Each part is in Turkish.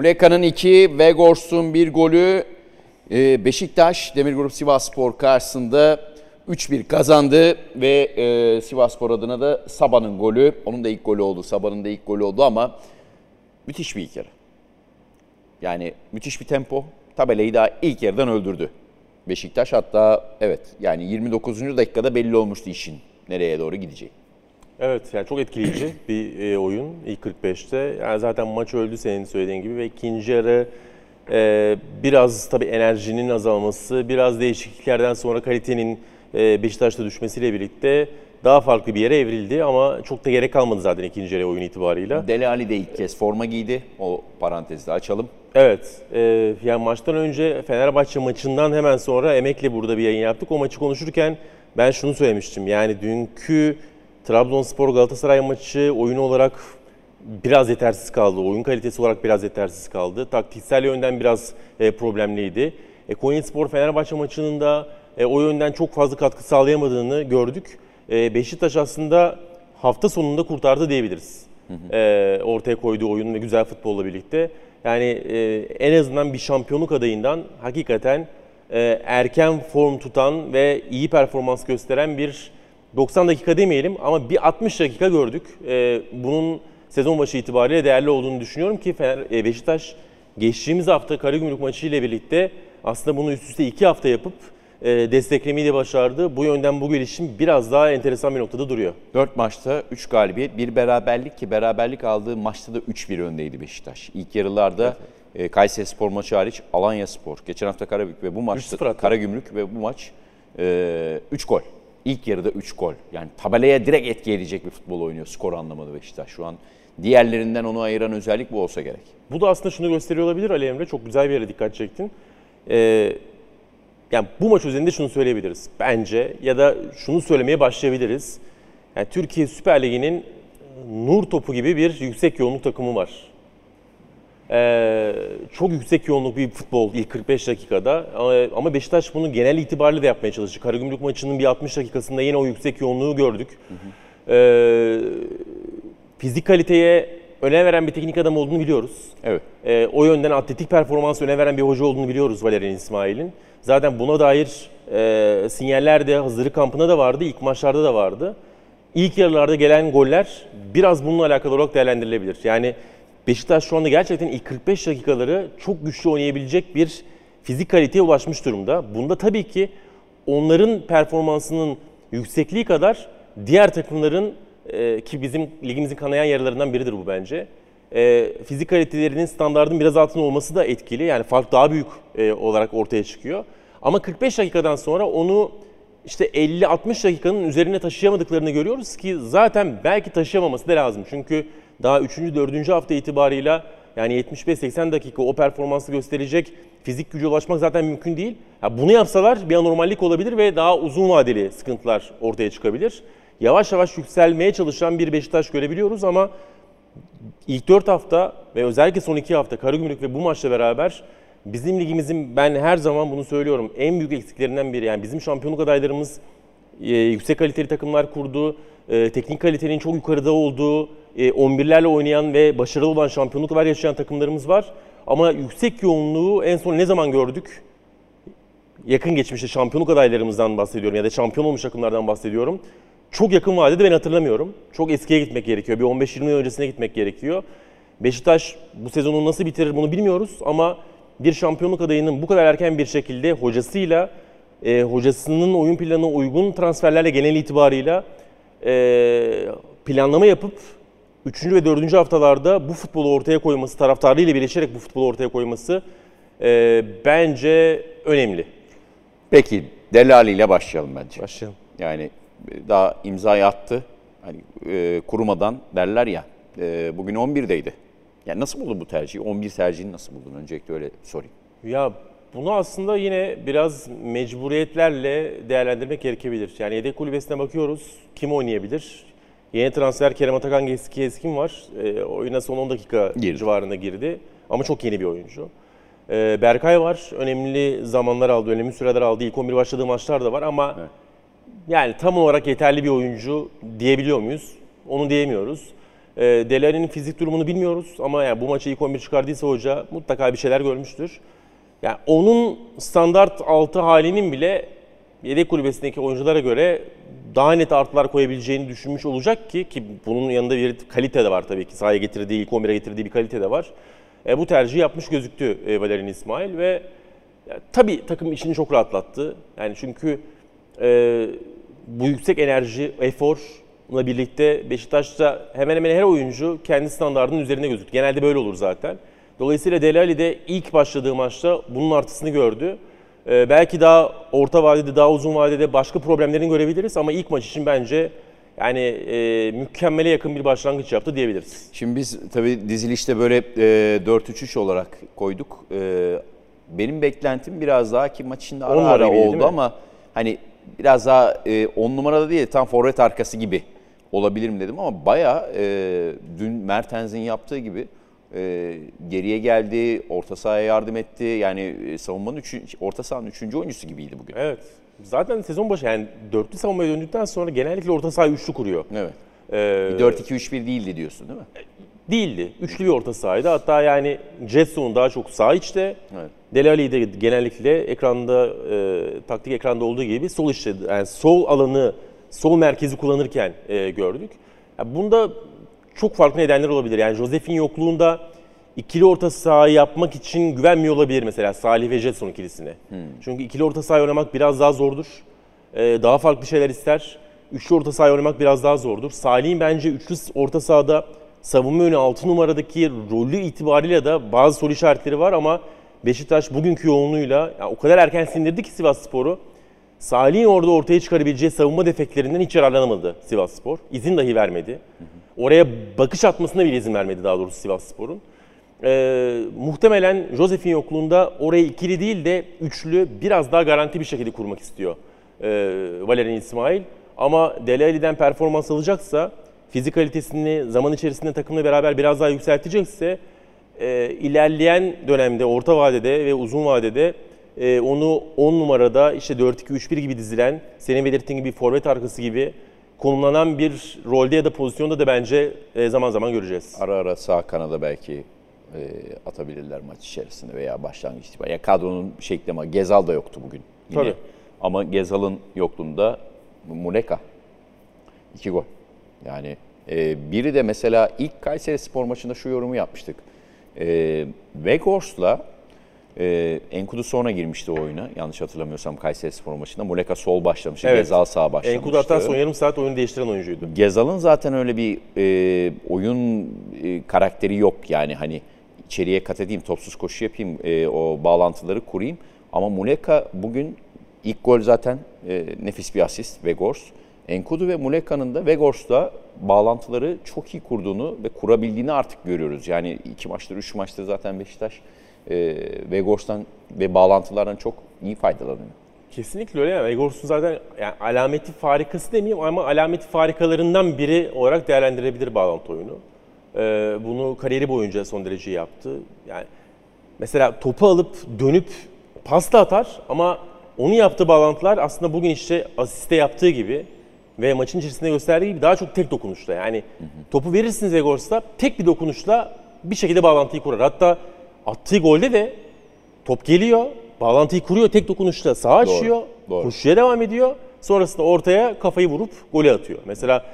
Muleka'nın 2, Vegors'un 1 golü e, Beşiktaş Demirgrup Sivasspor karşısında 3-1 kazandı ve e, Sivasspor adına da Sabah'ın golü. Onun da ilk golü oldu. Sabah'ın da ilk golü oldu ama müthiş bir ilk yarı. Yani müthiş bir tempo. Tabelayı daha ilk yarıdan öldürdü. Beşiktaş hatta evet yani 29. dakikada belli olmuştu işin nereye doğru gideceği. Evet yani çok etkileyici bir e, oyun ilk 45'te. Yani zaten maç öldü senin söylediğin gibi ve ikinci yarı e, biraz tabii enerjinin azalması, biraz değişikliklerden sonra kalitenin e, Beşiktaş'ta düşmesiyle birlikte daha farklı bir yere evrildi ama çok da gerek kalmadı zaten ikinci yarı oyun itibarıyla. Deli Ali de ilk kez forma giydi. O parantezi açalım. Evet. E, yani maçtan önce Fenerbahçe maçından hemen sonra Emek'le burada bir yayın yaptık. O maçı konuşurken ben şunu söylemiştim. Yani dünkü Trabzonspor Galatasaray maçı oyunu olarak biraz yetersiz kaldı. Oyun kalitesi olarak biraz yetersiz kaldı. Taktiksel yönden biraz e, problemliydi. E, Konyaspor Fenerbahçe maçının da e, o yönden çok fazla katkı sağlayamadığını gördük. E, Beşiktaş aslında hafta sonunda kurtardı diyebiliriz. Hı hı. E, ortaya koyduğu oyun ve güzel futbolla birlikte. Yani e, en azından bir şampiyonluk adayından hakikaten e, erken form tutan ve iyi performans gösteren bir 90 dakika demeyelim ama bir 60 dakika gördük. E, bunun sezon başı itibariyle değerli olduğunu düşünüyorum ki Fener, e, Beşiktaş geçtiğimiz hafta Karagümrük maçı ile birlikte aslında bunu üst üste iki hafta yapıp e, desteklemeyi de başardı. Bu yönden bu gelişim biraz daha enteresan bir noktada duruyor. 4 maçta 3 galibiyet, bir beraberlik ki beraberlik aldığı maçta da 3-1 öndeydi Beşiktaş. İlk yarılarda evet. e, Kayseri Spor maçı hariç Alanya Spor, geçen hafta Karabük ve bu maçta Karagümrük ve bu maç e, 3 gol. İlk yarıda 3 gol. Yani tabelaya direkt etki edecek bir futbol oynuyor skor anlamında Beşiktaş. Şu an diğerlerinden onu ayıran özellik bu olsa gerek. Bu da aslında şunu gösteriyor olabilir Ali Emre. Çok güzel bir yere dikkat çektin. Ee, yani bu maç üzerinde şunu söyleyebiliriz bence ya da şunu söylemeye başlayabiliriz. Yani Türkiye Süper Ligi'nin nur topu gibi bir yüksek yoğunluk takımı var. Ee, çok yüksek yoğunluk bir futbol ilk 45 dakikada ama Beşiktaş bunu genel itibariyle de yapmaya çalıştı. Karagümrük maçının bir 60 dakikasında yine o yüksek yoğunluğu gördük. Hı hı. Ee, fizik kaliteye öne veren bir teknik adam olduğunu biliyoruz. Evet. Ee, o yönden atletik performans öne veren bir hoca olduğunu biliyoruz Valerian İsmail'in. Zaten buna dair e, sinyaller de hazırlık kampına da vardı, ilk maçlarda da vardı. İlk yarılarda gelen goller biraz bununla alakalı olarak değerlendirilebilir. Yani Beşiktaş şu anda gerçekten ilk 45 dakikaları çok güçlü oynayabilecek bir fizik kaliteye ulaşmış durumda. Bunda tabii ki onların performansının yüksekliği kadar diğer takımların e, ki bizim ligimizin kanayan yerlerinden biridir bu bence. E, fizik kalitelerinin standartın biraz altında olması da etkili. Yani fark daha büyük e, olarak ortaya çıkıyor. Ama 45 dakikadan sonra onu işte 50-60 dakikanın üzerine taşıyamadıklarını görüyoruz ki zaten belki taşıyamaması da lazım. Çünkü daha 3. 4. hafta itibarıyla yani 75-80 dakika o performansı gösterecek fizik gücü ulaşmak zaten mümkün değil. Ya bunu yapsalar bir anormallik olabilir ve daha uzun vadeli sıkıntılar ortaya çıkabilir. Yavaş yavaş yükselmeye çalışan bir Beşiktaş görebiliyoruz ama ilk 4 hafta ve özellikle son 2 hafta Karagümrük ve bu maçla beraber bizim ligimizin ben her zaman bunu söylüyorum en büyük eksiklerinden biri. Yani bizim şampiyonluk adaylarımız e, yüksek kaliteli takımlar kurdu. E, teknik kalitenin çok yukarıda olduğu, e, 11'lerle oynayan ve başarılı olan şampiyonluklar yaşayan takımlarımız var. Ama yüksek yoğunluğu en son ne zaman gördük? Yakın geçmişte şampiyonluk adaylarımızdan bahsediyorum ya da şampiyon olmuş takımlardan bahsediyorum. Çok yakın vadede ben hatırlamıyorum. Çok eskiye gitmek gerekiyor. Bir 15-20 yıl öncesine gitmek gerekiyor. Beşiktaş bu sezonu nasıl bitirir bunu bilmiyoruz ama bir şampiyonluk adayının bu kadar erken bir şekilde hocasıyla, e, hocasının oyun planına uygun transferlerle genel itibarıyla planlama yapıp 3. ve 4. haftalarda bu futbolu ortaya koyması, taraftarıyla birleşerek bu futbolu ortaya koyması e, bence önemli. Peki Delali ile başlayalım bence. Başlayalım. Yani daha imzayı attı. Hani e, kurumadan derler ya. E, bugün 11'deydi. Yani nasıl buldun bu tercihi? 11 tercihini nasıl buldun? Öncelikle öyle sorayım. Ya bunu aslında yine biraz mecburiyetlerle değerlendirmek gerekebilir. Yani yedek kulübesine bakıyoruz. Kim oynayabilir? Yeni transfer Kerem Atakan eski Eskin var. E, oyuna son 10 dakika girdi. civarında girdi. Ama çok yeni bir oyuncu. E, Berkay var. Önemli zamanlar aldı, önemli süreler aldı. İlk 11 başladığı maçlar da var ama evet. yani tam olarak yeterli bir oyuncu diyebiliyor muyuz? Onu diyemiyoruz. E, Delali'nin fizik durumunu bilmiyoruz ama yani bu maçı ilk 11 çıkardıysa hoca mutlaka bir şeyler görmüştür. Yani onun standart altı halinin bile yedek kulübesindeki oyunculara göre daha net artılar koyabileceğini düşünmüş olacak ki ki bunun yanında bir kalite de var tabii ki. Sahaya getirdiği, ilk 11'e getirdiği bir kalite de var. E, bu tercihi yapmış gözüktü e, Valerian İsmail ve ya, tabii takım işini çok rahatlattı. Yani çünkü e, bu yüksek enerji, eforla birlikte Beşiktaş'ta hemen hemen her oyuncu kendi standartının üzerinde gözüktü. Genelde böyle olur zaten. Dolayısıyla Deli Ali de ilk başladığı maçta bunun artısını gördü. Ee, belki daha orta vadede, daha uzun vadede başka problemlerini görebiliriz ama ilk maç için bence yani e, mükemmele yakın bir başlangıç yaptı diyebiliriz. Şimdi biz tabii dizilişte böyle e, 4-3-3 olarak koyduk. E, benim beklentim biraz daha ki maç içinde ara On ara değil oldu ama hani biraz daha 10 numarada değil tam forvet arkası gibi olabilir mi dedim ama bayağı e, dün Mertens'in yaptığı gibi e, geriye geldi, orta sahaya yardım etti. Yani e, savunmanın üçün, orta sahanın üçüncü oyuncusu gibiydi bugün. Evet. Zaten sezon başı yani dörtlü savunmaya döndükten sonra genellikle orta saha üçlü kuruyor. Evet. Ee, 4-2-3-1 değildi diyorsun değil mi? değildi. Üçlü bir orta sahaydı. Hatta yani Jetson'un daha çok sağ içte. Evet. Dele Alli de genellikle ekranda, e, taktik ekranda olduğu gibi sol içte, yani sol alanı, sol merkezi kullanırken e, gördük. Ya bunda çok farklı nedenler olabilir. Yani Josef'in yokluğunda ikili orta saha yapmak için güvenmiyor olabilir mesela Salih ve Jetson ikilisine. Çünkü ikili orta saha oynamak biraz daha zordur. E, daha farklı şeyler ister. Üçlü orta saha oynamak biraz daha zordur. Salih'in bence üçlü orta sahada savunma yönü 6 numaradaki rolü itibariyle de bazı soru işaretleri var ama Beşiktaş bugünkü yoğunluğuyla yani o kadar erken sindirdi ki Sivas Spor'u. Salih'in orada ortaya çıkarabileceği savunma defektlerinden hiç yararlanamadı Sivas Spor. İzin dahi vermedi. Oraya bakış atmasına bile izin vermedi daha doğrusu Sivas Spor'un. Ee, muhtemelen Josef'in yokluğunda orayı ikili değil de üçlü biraz daha garanti bir şekilde kurmak istiyor ee, Valerian İsmail. Ama Dele Alli'den performans alacaksa, fizik kalitesini zaman içerisinde takımla beraber biraz daha yükseltecekse e, ilerleyen dönemde, orta vadede ve uzun vadede e, onu 10 numarada işte 4-2-3-1 gibi dizilen, senin belirttiğin gibi forvet arkası gibi konumlanan bir rolde ya da pozisyonda da bence e, zaman zaman göreceğiz. Ara ara sağ kanada belki e, atabilirler maç içerisinde veya başlangıç itibariyle. Ya kadronun şekli ama Gezal da yoktu bugün. Yine. Tabii. Ama Gezal'ın yokluğunda Muleka. iki gol. Yani e, biri de mesela ilk Kayseri Spor maçında şu yorumu yapmıştık. E, Vegors'la e, Enkudu sonra girmişti o oyuna. Yanlış hatırlamıyorsam Kayseri Spor maçında. Muleka sol başlamıştı, Evet. Gezal sağ başlamıştı. Enkudu hatta son yarım saat oyunu değiştiren oyuncuydu. Gezal'ın zaten öyle bir e, oyun e, karakteri yok yani hani içeriye kat edeyim, topsuz koşu yapayım, e, o bağlantıları kurayım. Ama Muleka bugün ilk gol zaten e, nefis bir asist Vegors. Enkudu ve Muleka'nın da Vegors'la bağlantıları çok iyi kurduğunu ve kurabildiğini artık görüyoruz. Yani iki maçtır, üç maçtır zaten Beşiktaş e, Vegors'tan ve bağlantılardan çok iyi faydalanıyor. Kesinlikle öyle. Vegors'un zaten yani alameti farikası demeyeyim ama alameti farikalarından biri olarak değerlendirebilir bağlantı oyunu. Ee, bunu kariyeri boyunca son derece yaptı. Yani mesela topu alıp dönüp pasta atar ama onun yaptığı bağlantılar aslında bugün işte asiste yaptığı gibi ve maçın içerisinde gösterdiği gibi daha çok tek dokunuşla. Yani topu verirsiniz Vegors'ta tek bir dokunuşla bir şekilde bağlantıyı kurar. Hatta attığı golde de top geliyor, bağlantıyı kuruyor tek dokunuşla sağa açıyor, doğru. koşuya devam ediyor. Sonrasında ortaya kafayı vurup golü atıyor. Mesela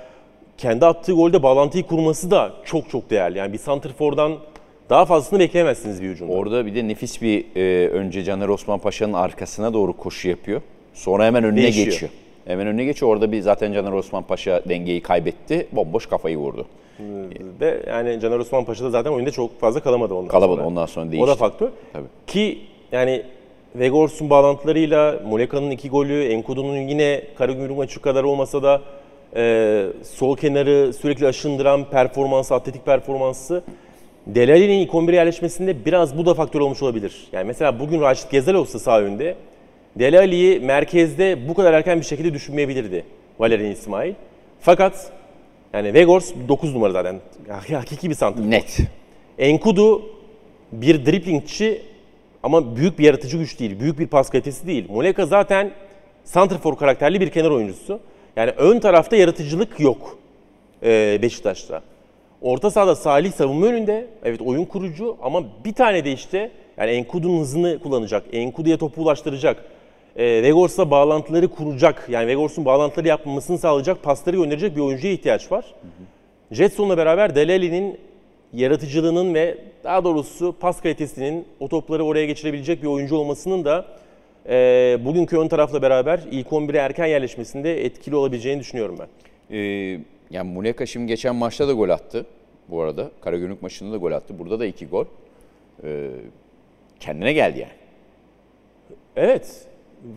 kendi attığı golde bağlantıyı kurması da çok çok değerli. Yani bir santrfordan daha fazlasını bekleyemezsiniz bir hücumda. Orada bir de nefis bir e, önce Caner Osman Paşa'nın arkasına doğru koşu yapıyor. Sonra hemen önüne Değişiyor. geçiyor. Hemen önüne geçiyor. Orada bir zaten Caner Osman Paşa dengeyi kaybetti. Bomboş kafayı vurdu. Ve yani Caner Osman Paşa da zaten oyunda çok fazla kalamadı ondan Kalamadı sonra. ondan sonra O değişti. da faktör. Tabii. Ki yani Vegors'un bağlantılarıyla Muleka'nın iki golü, Enkudu'nun yine Karagümrük maçı kadar olmasa da e, sol kenarı sürekli aşındıran performansı, atletik performansı Delali'nin ilk 11'e yerleşmesinde biraz bu da faktör olmuş olabilir. Yani mesela bugün Raşit Gezel olsa sağ önde Delali'yi merkezde bu kadar erken bir şekilde düşünmeyebilirdi Valerian İsmail. Fakat yani Vegors 9 numara zaten. Hakiki bir santrfor. Net. Enkudu bir driplingçi ama büyük bir yaratıcı güç değil. Büyük bir pas kalitesi değil. Muleka zaten santrfor karakterli bir kenar oyuncusu. Yani ön tarafta yaratıcılık yok e, Beşiktaş'ta. Orta sahada Salih savunma önünde. Evet oyun kurucu ama bir tane de işte yani Enkudu'nun hızını kullanacak. Enkudu'ya topu ulaştıracak. E, Vegors'la bağlantıları kuracak. Yani Vegors'un bağlantıları yapmasını sağlayacak, pasları gönderecek bir oyuncuya ihtiyaç var. Jetson'la beraber Delali'nin yaratıcılığının ve daha doğrusu pas kalitesinin o topları oraya geçirebilecek bir oyuncu olmasının da e, bugünkü ön tarafla beraber ilk 11'e erken yerleşmesinde etkili olabileceğini düşünüyorum ben. Ee, yani Muleka şimdi geçen maçta da gol attı bu arada. Karagümrük maçında da gol attı. Burada da iki gol. Ee, kendine geldi yani. Evet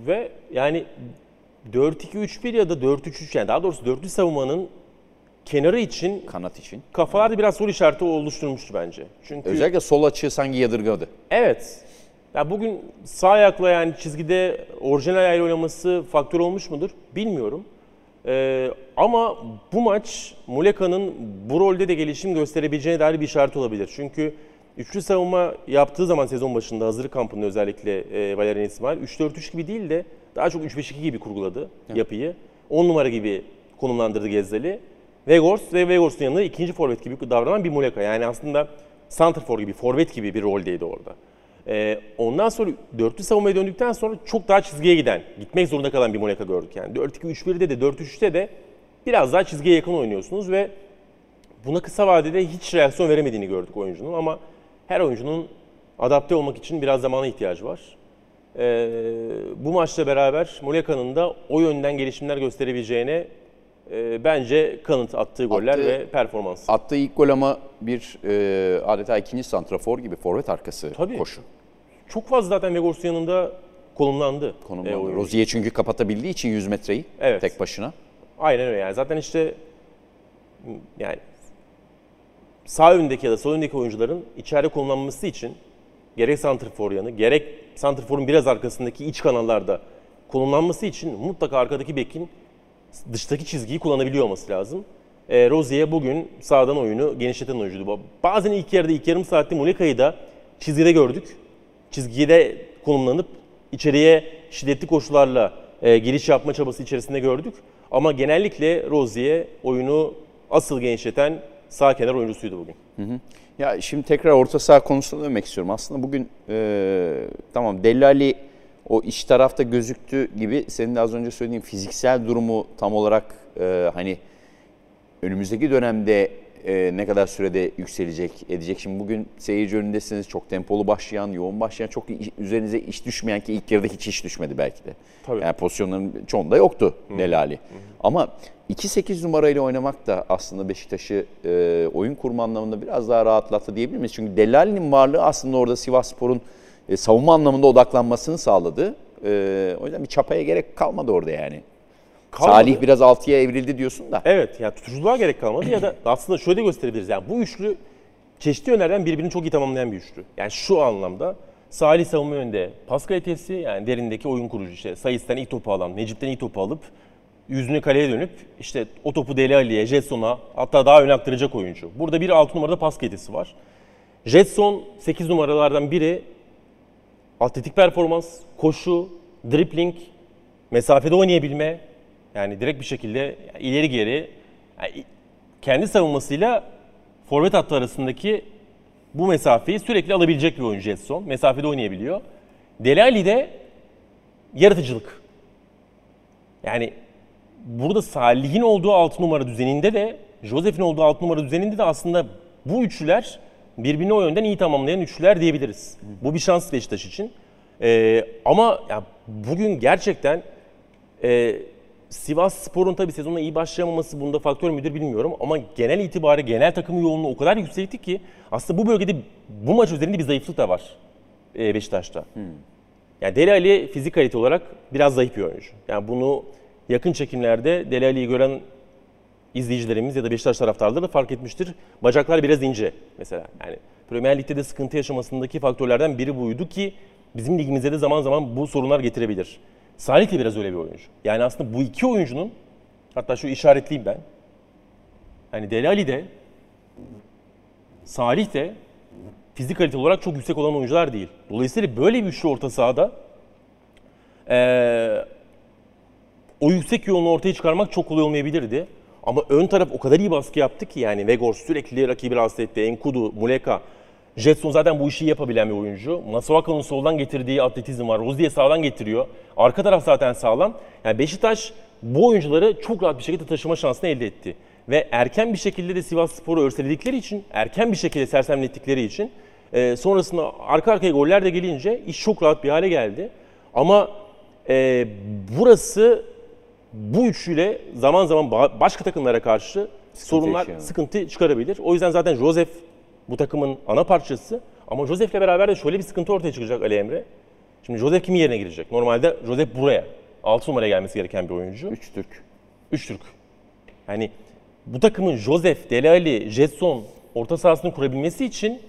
ve yani 4-2-3-1 ya da 4-3-3 yani daha doğrusu dörtlü savunmanın kenarı için Kanat için. kafalarda biraz soru işareti oluşturmuştu bence. Çünkü Özellikle sol açığı sanki yadırgadı. evet ya bugün sağ ayakla yani çizgide orijinal ayağıyla oynaması faktör olmuş mudur bilmiyorum. Ee, ama bu maç Muleka'nın bu rolde de gelişim gösterebileceğine dair bir işaret olabilir. Çünkü üçlü savunma yaptığı zaman sezon başında hazırlık kampında özellikle e, Valerian İsmail 3-4-3 gibi değil de daha çok 3-5-2 gibi kurguladı yapıyı. 10 numara gibi konumlandırdı Gezzeli. Vegors ve Vegors'un yanında ikinci forvet gibi davranan bir Muleka. Yani aslında santrfor gibi, forvet gibi bir roldeydi orada. Ee, ondan sonra dörtlü savunmaya döndükten sonra çok daha çizgiye giden, gitmek zorunda kalan bir Muleka gördük. Yani 4-2-3-1'de de 4-3-3'te de biraz daha çizgiye yakın oynuyorsunuz ve buna kısa vadede hiç reaksiyon veremediğini gördük oyuncunun ama her oyuncunun adapte olmak için biraz zamana ihtiyacı var. Ee, bu maçla beraber Muleka'nın da o yönden gelişimler gösterebileceğine e, bence kanıt attığı goller Attığı- ve performans. Attığı ilk gol ama bir e, adeta ikinci santrafor gibi forvet arkası Tabii. koşu. Çok fazla zaten Vegors'un yanında konumlandı. Konumlandı. e, oyuncu. Rozier çünkü kapatabildiği için 100 metreyi Evet. tek başına. Aynen öyle yani. Zaten işte yani sağ öndeki ya da sol öndeki oyuncuların içeride konumlanması için gerek santrfor yanı gerek santrforun biraz arkasındaki iç kanallarda konumlanması için mutlaka arkadaki bekin dıştaki çizgiyi kullanabiliyor olması lazım. E, Rozier bugün sağdan oyunu genişleten oyuncuydu. Bazen ilk yarıda ilk yarım saatte Muleka'yı da çizgide gördük. Çizgide konumlanıp içeriye şiddetli koşularla e, giriş yapma çabası içerisinde gördük. Ama genellikle Rozier oyunu asıl genişleten sağ kenar oyuncusuydu bugün. Ya şimdi tekrar orta saha konusuna dönmek istiyorum. Aslında bugün e, tamam Dellali o iç tarafta gözüktü gibi senin de az önce söylediğin fiziksel durumu tam olarak e, hani önümüzdeki dönemde e, ne kadar sürede yükselecek, edecek. Şimdi bugün seyirci önündesiniz. Çok tempolu başlayan, yoğun başlayan, çok üzerinize iş düşmeyen ki ilk yarıda hiç iş düşmedi belki de. Tabii. Yani pozisyonların çoğunda yoktu Delali. Ama 2-8 numarayla oynamak da aslında Beşiktaş'ı e, oyun kurma anlamında biraz daha rahatlattı diyebilir miyiz? Çünkü Delali'nin varlığı aslında orada Sivasspor'un e, savunma anlamında odaklanmasını sağladı. E, o yüzden bir çapaya gerek kalmadı orada yani. Kalmadı. Salih biraz altıya evrildi diyorsun da. Evet yani tutuculuğa gerek kalmadı ya da aslında şöyle gösterebiliriz. Yani bu üçlü çeşitli yönlerden birbirini çok iyi tamamlayan bir üçlü. Yani şu anlamda Salih savunma yönde pas kalitesi yani derindeki oyun kurucu işte Sayıs'tan ilk topu alan, Necip'ten ilk topu alıp yüzünü kaleye dönüp işte o topu Deli Ali'ye, Jetson'a hatta daha ön aktaracak oyuncu. Burada bir 6 numarada pas kalitesi var. Jetson 8 numaralardan biri atletik performans, koşu, dribbling, mesafede oynayabilme yani direkt bir şekilde ileri geri yani kendi savunmasıyla forvet hattı arasındaki bu mesafeyi sürekli alabilecek bir oyuncu Jetson. Mesafede oynayabiliyor. Delali de yaratıcılık. Yani burada Salih'in olduğu 6 numara düzeninde de Josef'in olduğu 6 numara düzeninde de aslında bu üçlüler birbirini o yönden iyi tamamlayan üçlüler diyebiliriz. Bu bir şans Beşiktaş için. Ee, ama ya bugün gerçekten e, Sivas Spor'un tabii sezona iyi başlayamaması bunda faktör müdür bilmiyorum ama genel itibariyle genel takım yoğunluğu o kadar yüksekti ki aslında bu bölgede bu maç üzerinde bir zayıflık da var e, Beşiktaş'ta. Yani Deli Ali fizik kalite olarak biraz zayıf bir oyuncu. Yani bunu yakın çekimlerde Deli Ali'yi gören izleyicilerimiz ya da Beşiktaş taraftarları da fark etmiştir. Bacaklar biraz ince mesela. Yani Premier Lig'de de sıkıntı yaşamasındaki faktörlerden biri buydu ki bizim ligimizde de zaman zaman bu sorunlar getirebilir. Salih de biraz öyle bir oyuncu. Yani aslında bu iki oyuncunun hatta şu işaretleyeyim ben. Yani Deli Ali de Salih de fizik kalite olarak çok yüksek olan oyuncular değil. Dolayısıyla böyle bir üçlü orta sahada eee, o yüksek yoğunluğu ortaya çıkarmak çok kolay olmayabilirdi. Ama ön taraf o kadar iyi baskı yaptı ki yani Vegor sürekli rakibi rahatsız etti. Enkudu, Muleka, Jetson zaten bu işi yapabilen bir oyuncu. Masuaka'nın soldan getirdiği atletizm var. Rozier sağdan getiriyor. Arka taraf zaten sağlam. Yani Beşiktaş bu oyuncuları çok rahat bir şekilde taşıma şansını elde etti. Ve erken bir şekilde de Sivas Spor'u örseledikleri için, erken bir şekilde sersemlettikleri için e, sonrasında arka arkaya goller de gelince iş çok rahat bir hale geldi. Ama e, burası bu üçüyle zaman zaman ba- başka takımlara karşı sorunlar, yaşıyor. sıkıntı çıkarabilir. O yüzden zaten Josef bu takımın ana parçası. Ama Josef'le beraber de şöyle bir sıkıntı ortaya çıkacak Ali Emre. Şimdi Josef kimin yerine girecek? Normalde Josef buraya. 6 numaraya gelmesi gereken bir oyuncu. 3 Türk. 3 Türk. Yani bu takımın Josef, Dele Ali, Jetson orta sahasını kurabilmesi için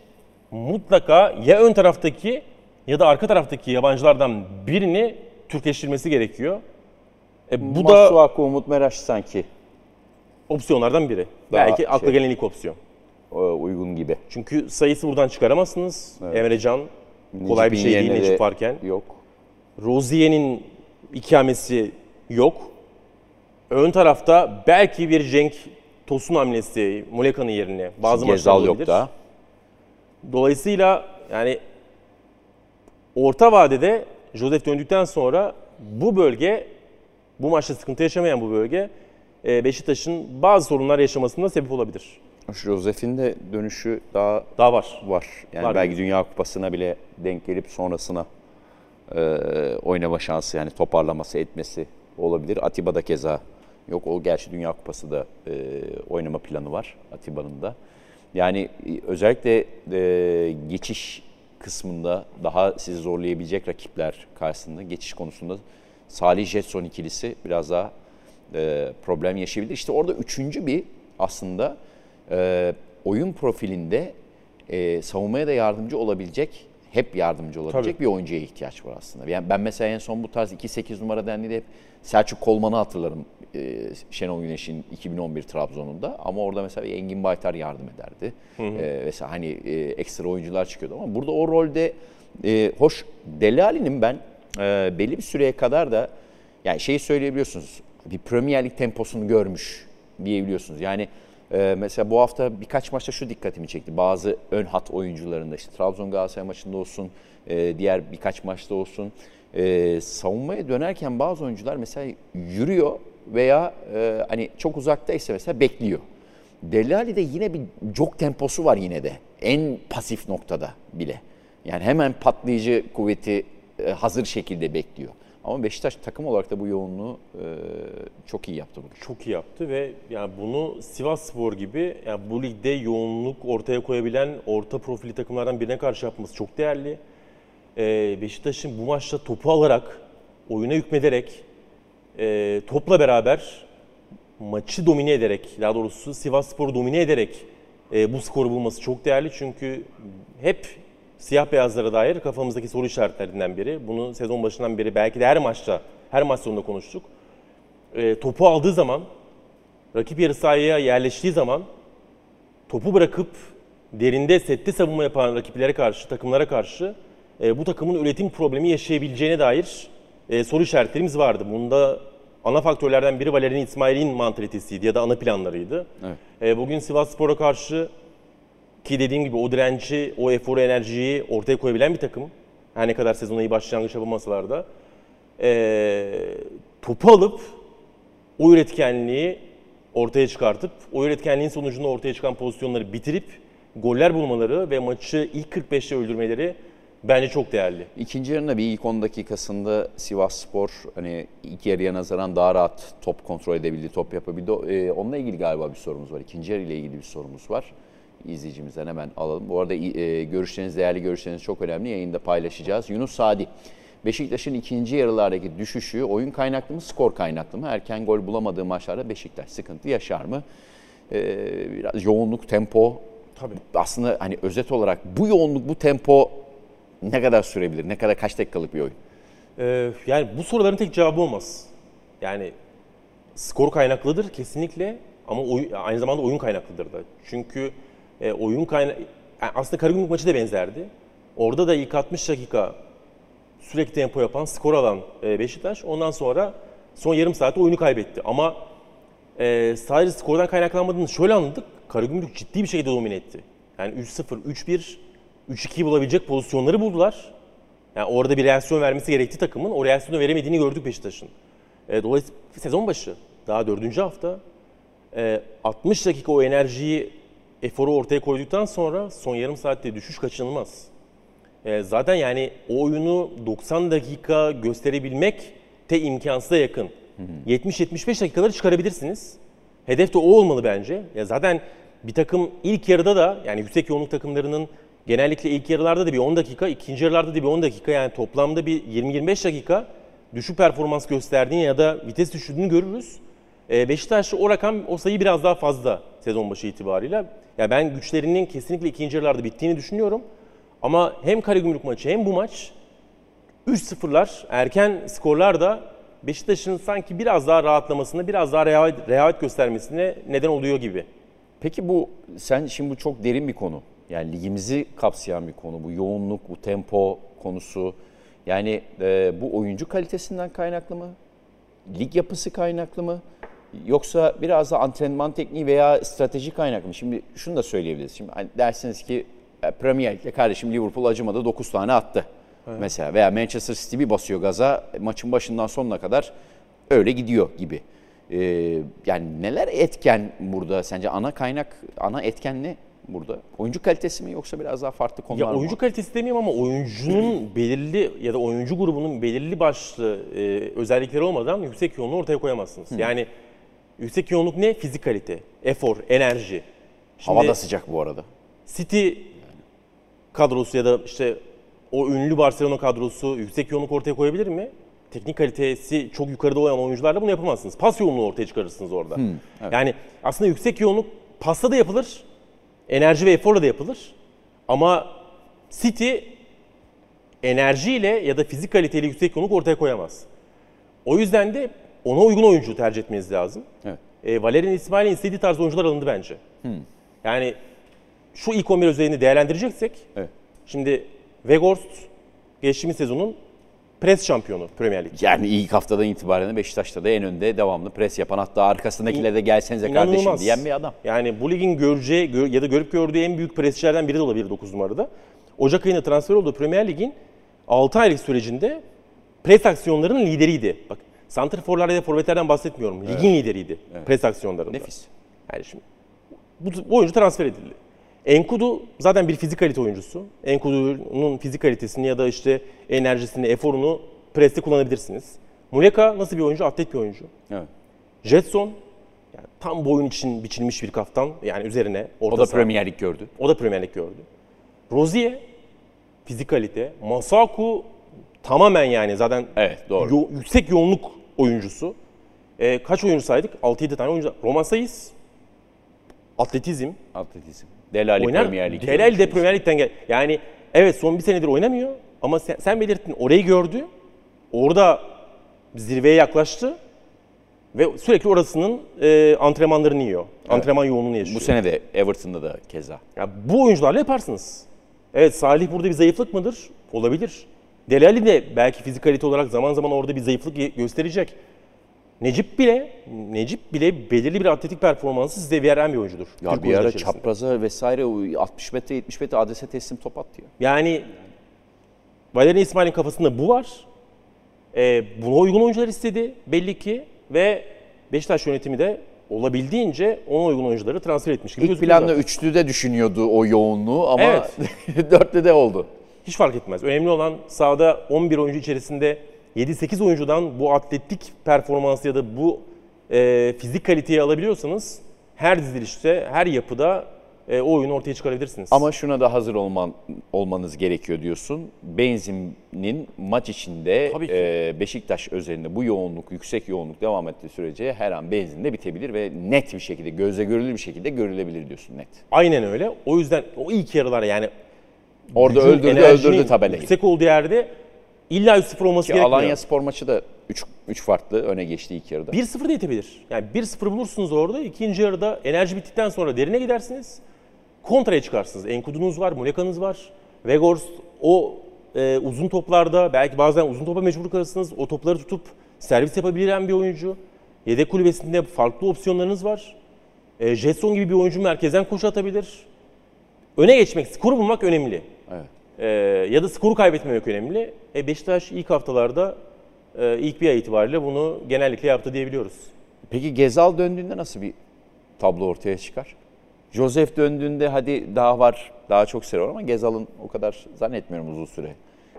mutlaka ya ön taraftaki ya da arka taraftaki yabancılardan birini Türkleştirmesi gerekiyor. E, bu da Masuaku, Umut Meraş sanki opsiyonlardan biri. Daha Belki akla şey- gelen ilk opsiyon. uygun gibi. Çünkü sayısı buradan çıkaramazsınız. Emrecan kolay bir Necip'in şey değil Necip varken. Yok. Rozier'in ikamesi yok. Ön tarafta belki bir Cenk Tosun hamlesi Muleka'nın yerine bazı maçlar olabilir. yok da. Dolayısıyla yani orta vadede Josef döndükten sonra bu bölge bu maçta sıkıntı yaşamayan bu bölge e, Beşiktaş'ın bazı sorunlar yaşamasına sebep olabilir. Josef'in de dönüşü daha Daha var. var. Yani Var belki diyorsun. Dünya Kupası'na bile denk gelip sonrasına e, oynama şansı yani toparlaması etmesi olabilir. Atiba'da keza yok. O gerçi Dünya Kupası da e, oynama planı var Atiba'nın da. Yani e, özellikle e, geçiş kısmında daha sizi zorlayabilecek rakipler karşısında geçiş konusunda Salih Jetson ikilisi biraz daha e, problem yaşayabilir. İşte orada üçüncü bir aslında e, oyun profilinde e, savunmaya da yardımcı olabilecek, hep yardımcı olabilecek Tabii. bir oyuncuya ihtiyaç var aslında. Yani ben mesela en son bu tarz 2-8 numara dendiğinde hep Selçuk Kolman'ı hatırlarım e, Şenol Güneş'in 2011 Trabzon'unda. Ama orada mesela Engin Baytar yardım ederdi. E, mesela hani e, ekstra oyuncular çıkıyordu ama burada o rolde e, hoş Delali'nin ben e, belli bir süreye kadar da yani şeyi söyleyebiliyorsunuz. Bir Premier Lig temposunu görmüş diyebiliyorsunuz. Yani e, mesela bu hafta birkaç maçta şu dikkatimi çekti. Bazı ön hat oyuncularında işte Trabzon Galatasaray maçında olsun, e, diğer birkaç maçta olsun. E, savunmaya dönerken bazı oyuncular mesela yürüyor veya e, hani çok uzaktaysa mesela bekliyor. Delali'de yine bir jog temposu var yine de. En pasif noktada bile. Yani hemen patlayıcı kuvveti hazır şekilde bekliyor. Ama Beşiktaş takım olarak da bu yoğunluğu e, çok iyi yaptı bugün. Çok iyi yaptı ve yani bunu Sivas Spor gibi yani bu ligde yoğunluk ortaya koyabilen orta profili takımlardan birine karşı yapması çok değerli. Ee, Beşiktaş'ın bu maçta topu alarak, oyuna hükmederek, e, topla beraber maçı domine ederek, daha doğrusu Sivas Spor'u domine ederek e, bu skoru bulması çok değerli. Çünkü hep siyah beyazlara dair kafamızdaki soru işaretlerinden biri. Bunu sezon başından beri belki de her maçta, her maç sonunda konuştuk. E, topu aldığı zaman, rakip yarı sahaya yerleştiği zaman topu bırakıp derinde sette savunma yapan rakiplere karşı, takımlara karşı e, bu takımın üretim problemi yaşayabileceğine dair e, soru işaretlerimiz vardı. Bunda ana faktörlerden biri Valerian İsmail'in mantalitesiydi ya da ana planlarıydı. Evet. E, bugün Sivas Spor'a karşı ki dediğim gibi o direnci, o eforu, enerjiyi ortaya koyabilen bir takım. Her ne kadar sezona iyi başlangıç yapamasalar da. E, topu alıp o üretkenliği ortaya çıkartıp, o üretkenliğin sonucunda ortaya çıkan pozisyonları bitirip goller bulmaları ve maçı ilk 45'te öldürmeleri bence çok değerli. İkinci yarının da bir ilk 10 dakikasında Sivas Spor hani ilk yarıya nazaran daha rahat top kontrol edebildi, top yapabildi. Ee, onunla ilgili galiba bir sorumuz var. İkinci yarı ile ilgili bir sorumuz var. İzleyicimizden hemen alalım. Bu arada e, görüşleriniz, değerli görüşleriniz çok önemli. Yayında paylaşacağız. Yunus Sadi. Beşiktaş'ın ikinci yarılardaki düşüşü oyun kaynaklı mı, skor kaynaklı mı? Erken gol bulamadığı maçlarda Beşiktaş sıkıntı yaşar mı? Ee, biraz yoğunluk, tempo. Tabii. Aslında hani özet olarak bu yoğunluk, bu tempo ne kadar sürebilir? Ne kadar kaç dakikalık bir oyun? Ee, yani bu soruların tek cevabı olmaz. Yani skor kaynaklıdır kesinlikle ama oy- aynı zamanda oyun kaynaklıdır da. Çünkü e, oyun kaynak yani aslında Karagümrük maçı da benzerdi. Orada da ilk 60 dakika sürekli tempo yapan, skor alan e, Beşiktaş ondan sonra son yarım saatte oyunu kaybetti. Ama e, sadece skordan kaynaklanmadığını şöyle anladık. Karagümrük ciddi bir şekilde domine etti. Yani 3-0, 3-1, 3-2 bulabilecek pozisyonları buldular. Yani orada bir reaksiyon vermesi gerekti takımın. O reaksiyonu veremediğini gördük Beşiktaş'ın. E, dolayısıyla sezon başı, daha dördüncü hafta e, 60 dakika o enerjiyi, eforu ortaya koyduktan sonra son yarım saatte düşüş kaçınılmaz. E, zaten yani o oyunu 90 dakika gösterebilmek de imkansıza yakın. 70-75 dakikaları çıkarabilirsiniz. Hedef de o olmalı bence. Ya zaten bir takım ilk yarıda da yani yüksek yoğunluk takımlarının genellikle ilk yarılarda da bir 10 dakika, ikinci yarılarda da bir 10 dakika yani toplamda bir 20-25 dakika düşük performans gösterdiğini ya da vites düşürdüğünü görürüz. Ee, Beşiktaş o rakam, o sayı biraz daha fazla sezon başı itibariyle. Ya ben güçlerinin kesinlikle ikinci yarılarda bittiğini düşünüyorum. Ama hem Karagümrük maçı hem bu maç 3-0'lar, erken skorlar da Beşiktaş'ın sanki biraz daha rahatlamasına, biraz daha rehavet, rehavet göstermesine neden oluyor gibi. Peki bu sen şimdi bu çok derin bir konu. Yani ligimizi kapsayan bir konu. Bu yoğunluk, bu tempo konusu. Yani e, bu oyuncu kalitesinden kaynaklı mı? Lig yapısı kaynaklı mı? Yoksa biraz da antrenman tekniği veya strateji kaynaklı mı? Şimdi şunu da söyleyebiliriz. Şimdi hani dersiniz ki e, Premier Lig'de kardeşim Liverpool acımadı 9 tane attı. Mesela veya Manchester City bir basıyor gaza maçın başından sonuna kadar öyle gidiyor gibi. Ee, yani neler etken burada sence ana kaynak, ana etken ne burada? Oyuncu kalitesi mi yoksa biraz daha farklı konular Ya mı? oyuncu kalitesi demeyeyim ama oyuncunun belirli ya da oyuncu grubunun belirli başlı e, özellikleri olmadan yüksek yoğunluğu ortaya koyamazsınız. Yani yüksek yoğunluk ne? Fizikalite, efor, enerji. Şimdi Havada sıcak bu arada. City kadrosu ya da işte o ünlü Barcelona kadrosu yüksek yoğunluk ortaya koyabilir mi? Teknik kalitesi çok yukarıda olan oyuncularla bunu yapamazsınız. Pas yoğunluğu ortaya çıkarırsınız orada. Yani aslında yüksek yoğunluk pasta da yapılır, enerji ve eforla da yapılır. Ama City enerjiyle ya da fizik kaliteyle yüksek yoğunluk ortaya koyamaz. O yüzden de ona uygun oyuncu tercih etmeniz lazım. Evet. E, Valerian İsmail'in istediği tarz oyuncular alındı bence. Yani şu ilk 11 özelliğini değerlendireceksek, Evet. şimdi Weghorst geçtiğimiz sezonun pres şampiyonu Premier Lig. Yani ilk haftadan itibaren Beşiktaş'ta da en önde devamlı pres yapan hatta arkasındakiler de gelsenize kardeşim İnanılmaz. diyen bir adam. Yani bu ligin göreceği gör- ya da görüp gördüğü en büyük presçilerden biri de olabilir 9 numarada. Ocak ayında transfer olduğu Premier Lig'in 6 aylık sürecinde pres aksiyonlarının lideriydi. Bak santrforlar ya da forvetlerden bahsetmiyorum. Ligin lideriydi pres aksiyonlarında. Nefis. Yani şimdi bu, bu oyuncu transfer edildi. Enkudu zaten bir fizik kalite oyuncusu. Enkudu'nun fizik kalitesini ya da işte enerjisini, eforunu preste kullanabilirsiniz. Muleka nasıl bir oyuncu? Atlet bir oyuncu. Evet. Jetson yani tam boyun için biçilmiş bir kaftan yani üzerine orta O da. Premier Lig gördü. O da Premier Lig gördü. Rozier fizik kalite. Masaku tamamen yani zaten Evet, doğru. yo- yüksek yoğunluk oyuncusu. Ee, kaç oyuncu saydık? 6-7 tane oyuncu. Roman Sayıs atletizm. Atletizm. Delali Oynar. Premier Lig. Delal de. Premier Lig'den gel. Yani evet son bir senedir oynamıyor ama sen, sen belirttin orayı gördü. Orada zirveye yaklaştı ve sürekli orasının e, antrenmanlarını yiyor. Antrenman yoğunluğunu yaşıyor. Bu sene de Everton'da da keza. Ya bu oyuncularla yaparsınız. Evet Salih burada bir zayıflık mıdır? Olabilir. Delali de belki fizikalite olarak zaman zaman orada bir zayıflık gösterecek. Necip bile Necip bile belirli bir atletik performansı size veren bir oyuncudur. Ya Türk bir ara içerisinde. çapraza vesaire o 60 metre 70 metre adrese teslim top attı ya. Yani Valerian İsmail'in kafasında bu var. Ee, buna uygun oyuncular istedi belli ki ve Beşiktaş yönetimi de olabildiğince ona uygun oyuncuları transfer etmiş gibi İlk gözüküyor planda zaten. üçlü de düşünüyordu o yoğunluğu ama Evet. dörtlü de oldu. Hiç fark etmez. Önemli olan sahada 11 oyuncu içerisinde 7-8 oyuncudan bu atletik performansı ya da bu e, fizik kaliteyi alabiliyorsanız her dizilişte, her yapıda e, o oyunu ortaya çıkarabilirsiniz. Ama şuna da hazır olman olmanız gerekiyor diyorsun. Benzin'in maç içinde e, Beşiktaş özelinde bu yoğunluk, yüksek yoğunluk devam ettiği sürece her an benzinde bitebilir ve net bir şekilde, gözle görülür bir şekilde görülebilir diyorsun net. Aynen öyle. O yüzden o ilk yarılar yani Orada gücün, öldürdü, öldürdü tabelayı. Yüksek olduğu yerde illa 3-0 olması Ki gerekmiyor. Alanya Spor maçı da 3 3 farklı öne geçti ilk yarıda. 1-0 da yetebilir. Yani 1-0 bulursunuz orada. ikinci yarıda enerji bittikten sonra derine gidersiniz. Kontraya çıkarsınız. Enkudunuz var, Muleka'nız var. Vegors o e, uzun toplarda belki bazen uzun topa mecbur kalırsınız. O topları tutup servis yapabilen bir oyuncu. Yedek kulübesinde farklı opsiyonlarınız var. E, Jetson gibi bir oyuncu merkezden koşu atabilir. Öne geçmek, skoru bulmak önemli. E, ya da skoru kaybetmemek önemli. E, Beşiktaş ilk haftalarda e, ilk bir ay itibariyle bunu genellikle yaptı diyebiliyoruz. Peki Gezal döndüğünde nasıl bir tablo ortaya çıkar? Joseph döndüğünde hadi daha var, daha çok süre var ama Gezal'ın o kadar zannetmiyorum uzun süre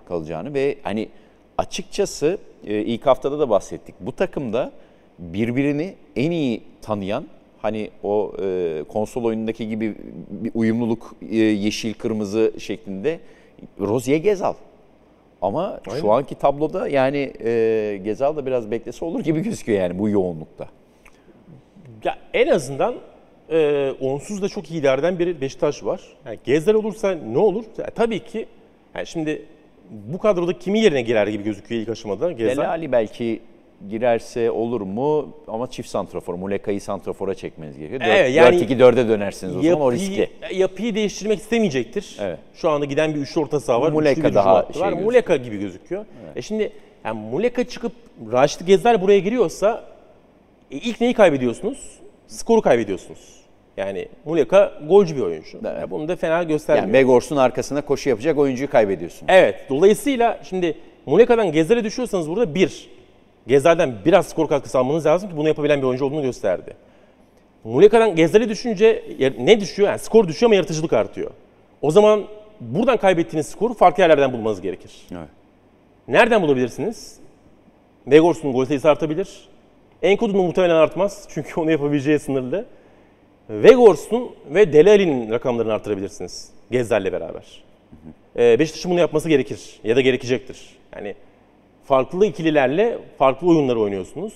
kalacağını ve hani açıkçası e, ilk haftada da bahsettik. Bu takımda birbirini en iyi tanıyan hani o e, konsol oyunundaki gibi bir uyumluluk e, yeşil kırmızı şeklinde Rozier Gezal. Ama Aynen. şu anki tabloda yani e, Gezal da biraz beklese olur gibi gözüküyor yani bu yoğunlukta. Ya en azından e, onsuz da çok iyilerden biri Beşiktaş var. Yani Gezdal olursa ne olur? Ya, tabii ki yani şimdi bu kadroda kimin yerine girer gibi gözüküyor ilk aşamada Gezdal. Delali belki girerse olur mu ama çift santrafor, Muleka'yı santrafora çekmeniz gerekiyor. Evet, yani 4-2-4'e dönersiniz o zaman o riskli. yapıyı değiştirmek istemeyecektir. Evet. Şu anda giden bir üçlü orta saha var. Muleka üçlü daha şey var. Muleka gibi gözüküyor. E şimdi yani Muleka çıkıp Raşit Gezdal buraya giriyorsa e, ilk neyi kaybediyorsunuz? Skoru kaybediyorsunuz. Yani Muleka golcü bir oyuncu. Evet. Yani bunu da fena göstermiyor. Yani Vegors'un arkasına koşu yapacak oyuncuyu kaybediyorsun. Evet. Dolayısıyla şimdi Muleka'dan Gezal'e düşüyorsanız burada bir, Gezal'den biraz skor katkısı almanız lazım ki bunu yapabilen bir oyuncu olduğunu gösterdi. Muleka'dan Gezal'e düşünce ne düşüyor? Yani skor düşüyor ama yaratıcılık artıyor. O zaman buradan kaybettiğiniz skoru farklı yerlerden bulmanız gerekir. Evet. Nereden bulabilirsiniz? Vegors'un gol sayısı artabilir. Enkodu'nun muhtemelen artmaz çünkü onu yapabileceği sınırlı. Vegors'un ve Delali'nin rakamlarını artırabilirsiniz Gezzal'le beraber. Ee, Beşiktaş'ın bunu yapması gerekir ya da gerekecektir. Yani farklı ikililerle farklı oyunları oynuyorsunuz.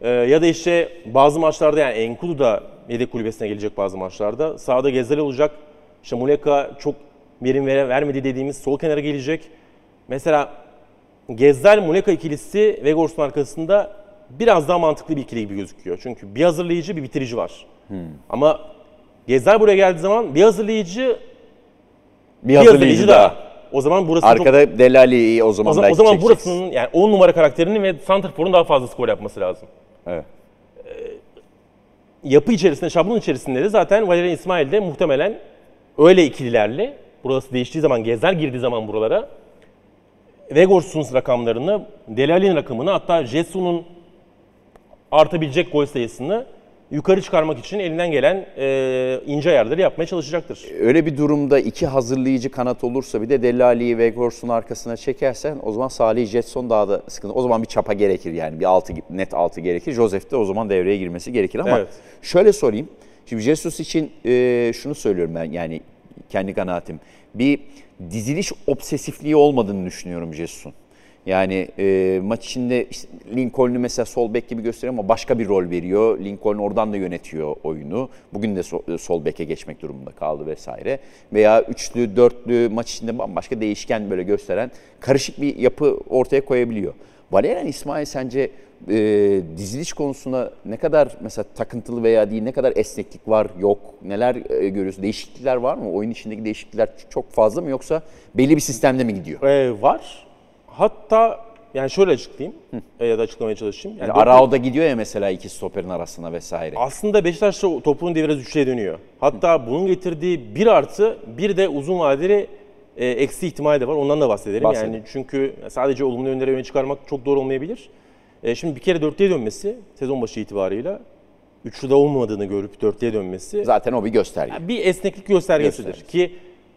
Ee, ya da işte bazı maçlarda yani Enkudu da yedek kulübesine gelecek bazı maçlarda. Sağda Gezzal olacak. İşte Muleka çok verim vere- vermedi dediğimiz sol kenara gelecek. Mesela Gezzal Muleka ikilisi Vegors'un arkasında biraz daha mantıklı bir ikili gibi gözüküyor. Çünkü bir hazırlayıcı bir bitirici var. Ama Gezzal buraya geldiği zaman bir hazırlayıcı Bir bir hazırlayıcı hazırlayıcı daha. daha. O zaman burası çok Arkada Delali'yi o zaman o zaman, o zaman çekeceksin. burasının yani 10 numara karakterinin ve Santrfor'un daha fazla skor yapması lazım. Evet. Yapı içerisinde, şablon içerisinde de zaten Valerian İsmail de muhtemelen öyle ikililerle burası değiştiği zaman, Gezer girdiği zaman buralara Vegors'un rakamlarını, Delali'nin rakamını hatta Jesus'un artabilecek gol sayısını yukarı çıkarmak için elinden gelen e, ince ayarları yapmaya çalışacaktır. Öyle bir durumda iki hazırlayıcı kanat olursa bir de Delali'yi Vegors'un arkasına çekersen o zaman Salih Jetson daha da sıkıntı. O zaman bir çapa gerekir yani bir altı net altı gerekir. Joseph de o zaman devreye girmesi gerekir ama Evet. şöyle sorayım. Şimdi Jesus için e, şunu söylüyorum ben yani kendi kanaatim. Bir diziliş obsesifliği olmadığını düşünüyorum Jesus'un. Yani e, maç içinde işte Lincoln'u mesela sol bek gibi gösteriyor ama başka bir rol veriyor. Lincoln oradan da yönetiyor oyunu. Bugün de so- sol beke geçmek durumunda kaldı vesaire. Veya üçlü, dörtlü maç içinde bambaşka değişken böyle gösteren karışık bir yapı ortaya koyabiliyor. Valerian İsmail sence e, diziliş konusunda ne kadar mesela takıntılı veya değil ne kadar esneklik var yok neler e, görüyorsun değişiklikler var mı oyun içindeki değişiklikler çok fazla mı yoksa belli bir sistemde mi gidiyor? E, var. Hatta yani şöyle açıklayayım e, ya da açıklamaya çalışayım. Yani Yani Arao'da gidiyor ya mesela iki stoperin arasına vesaire. Aslında Beşiktaş'ta topun biraz üçlüye dönüyor. Hatta bunun getirdiği bir artı bir de uzun vadeli e, eksi ihtimali de var. Ondan da bahsedelim. Bahsedelim. Yani çünkü sadece olumlu yönleri öne çıkarmak çok doğru olmayabilir. E, şimdi bir kere dörtlüye dönmesi sezon başı itibarıyla üçlüde olmadığını görüp dörtlüye dönmesi Zaten o bir gösterge. bir esneklik göstergesidir. Göstergesi. Ki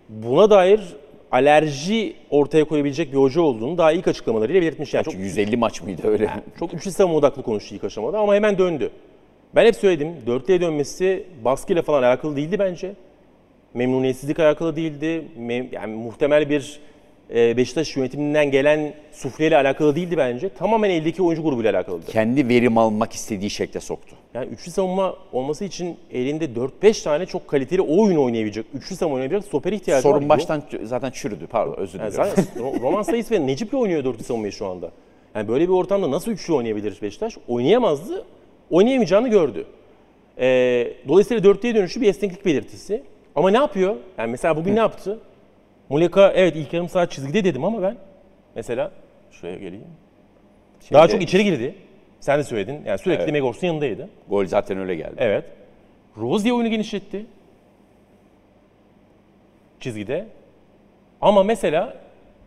buna dair alerji ortaya koyabilecek bir hoca olduğunu daha ilk açıklamalarıyla belirtmiş. Yani çok Çünkü 150 maç mıydı öyle? çok üçlü savunma odaklı konuştu ilk aşamada ama hemen döndü. Ben hep söyledim, dörtlüye dönmesi baskıyla falan alakalı değildi bence. Memnuniyetsizlik alakalı değildi. Yani muhtemel bir Beşiktaş yönetiminden gelen sufleyle alakalı değildi bence. Tamamen eldeki oyuncu grubuyla alakalıydı. Kendi verim almak istediği şekle soktu. Yani üçlü savunma olması için elinde 4-5 tane çok kaliteli oyun oynayabilecek, üçlü savunma oynayabilecek stoper ihtiyacı var. Sorun baştan zaten çürüdü pardon özür Yani dilerim. zaten Ro- Roman Sayıs ve Necip'le oynuyor dörtlü savunmayı şu anda. Yani böyle bir ortamda nasıl üçlü oynayabilir Beşiktaş? Oynayamazdı, oynayamayacağını gördü. Ee, dolayısıyla dörtlüye dönüşü bir esneklik belirtisi. Ama ne yapıyor? Yani mesela bugün ne yaptı? Muleka evet ilk yarım saat çizgide dedim ama ben mesela şuraya geleyim. Daha çok içeri girdi. Sen de söyledin. Yani sürekli Evet. Vegors'un yanındaydı. Gol zaten öyle geldi. Evet. Rozier oyunu genişletti. Çizgide. Ama mesela